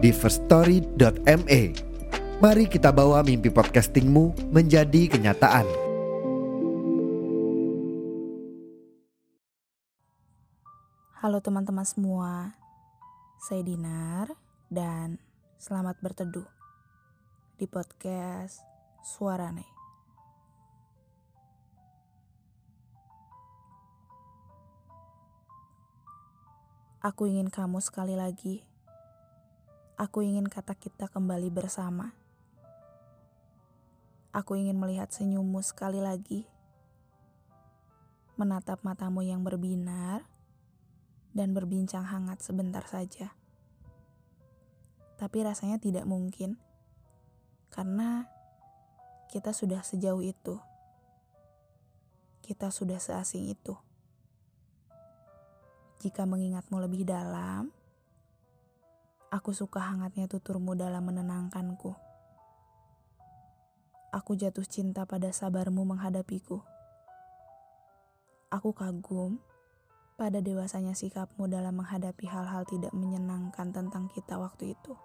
di firststory.me. Mari kita bawa mimpi podcastingmu menjadi kenyataan. Halo teman-teman semua, saya Dinar dan selamat berteduh di podcast Suarane. Aku ingin kamu sekali lagi. Aku ingin kata kita kembali bersama. Aku ingin melihat senyummu sekali lagi. Menatap matamu yang berbinar dan berbincang hangat sebentar saja. Tapi rasanya tidak mungkin. Karena kita sudah sejauh itu. Kita sudah seasing itu. Jika mengingatmu lebih dalam, aku suka hangatnya tuturmu dalam menenangkanku. Aku jatuh cinta pada sabarmu menghadapiku. Aku kagum pada dewasanya sikapmu dalam menghadapi hal-hal tidak menyenangkan tentang kita waktu itu.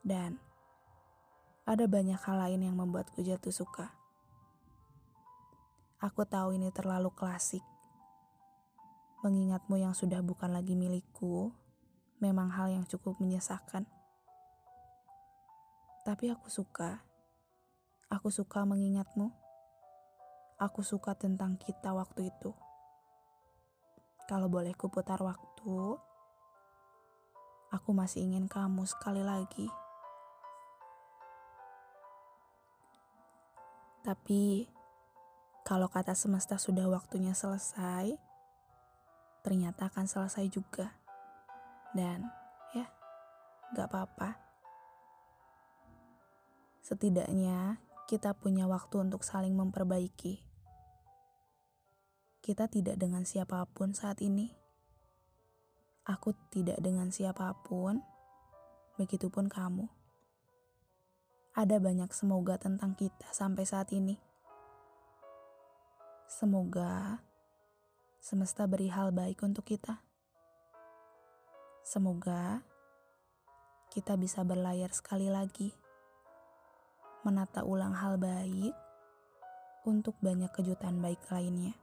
Dan ada banyak hal lain yang membuatku jatuh suka. Aku tahu ini terlalu klasik, Mengingatmu yang sudah bukan lagi milikku memang hal yang cukup menyesakan. Tapi aku suka. Aku suka mengingatmu. Aku suka tentang kita waktu itu. Kalau boleh kuputar waktu, aku masih ingin kamu sekali lagi. Tapi, kalau kata semesta sudah waktunya selesai, ternyata akan selesai juga. Dan ya, gak apa-apa. Setidaknya kita punya waktu untuk saling memperbaiki. Kita tidak dengan siapa pun saat ini. Aku tidak dengan siapa pun, begitupun kamu. Ada banyak semoga tentang kita sampai saat ini. Semoga semesta beri hal baik untuk kita. Semoga kita bisa berlayar sekali lagi, menata ulang hal baik untuk banyak kejutan baik lainnya.